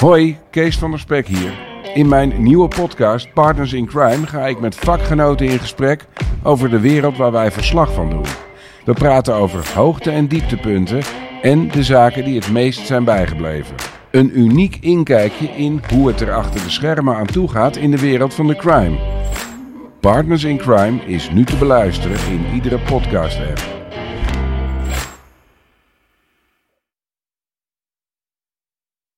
Hoi, Kees van der Spek hier. In mijn nieuwe podcast Partners in Crime ga ik met vakgenoten in gesprek over de wereld waar wij verslag van doen. We praten over hoogte- en dieptepunten en de zaken die het meest zijn bijgebleven. Een uniek inkijkje in hoe het er achter de schermen aan toe gaat in de wereld van de crime. Partners in Crime is nu te beluisteren in iedere podcast-app.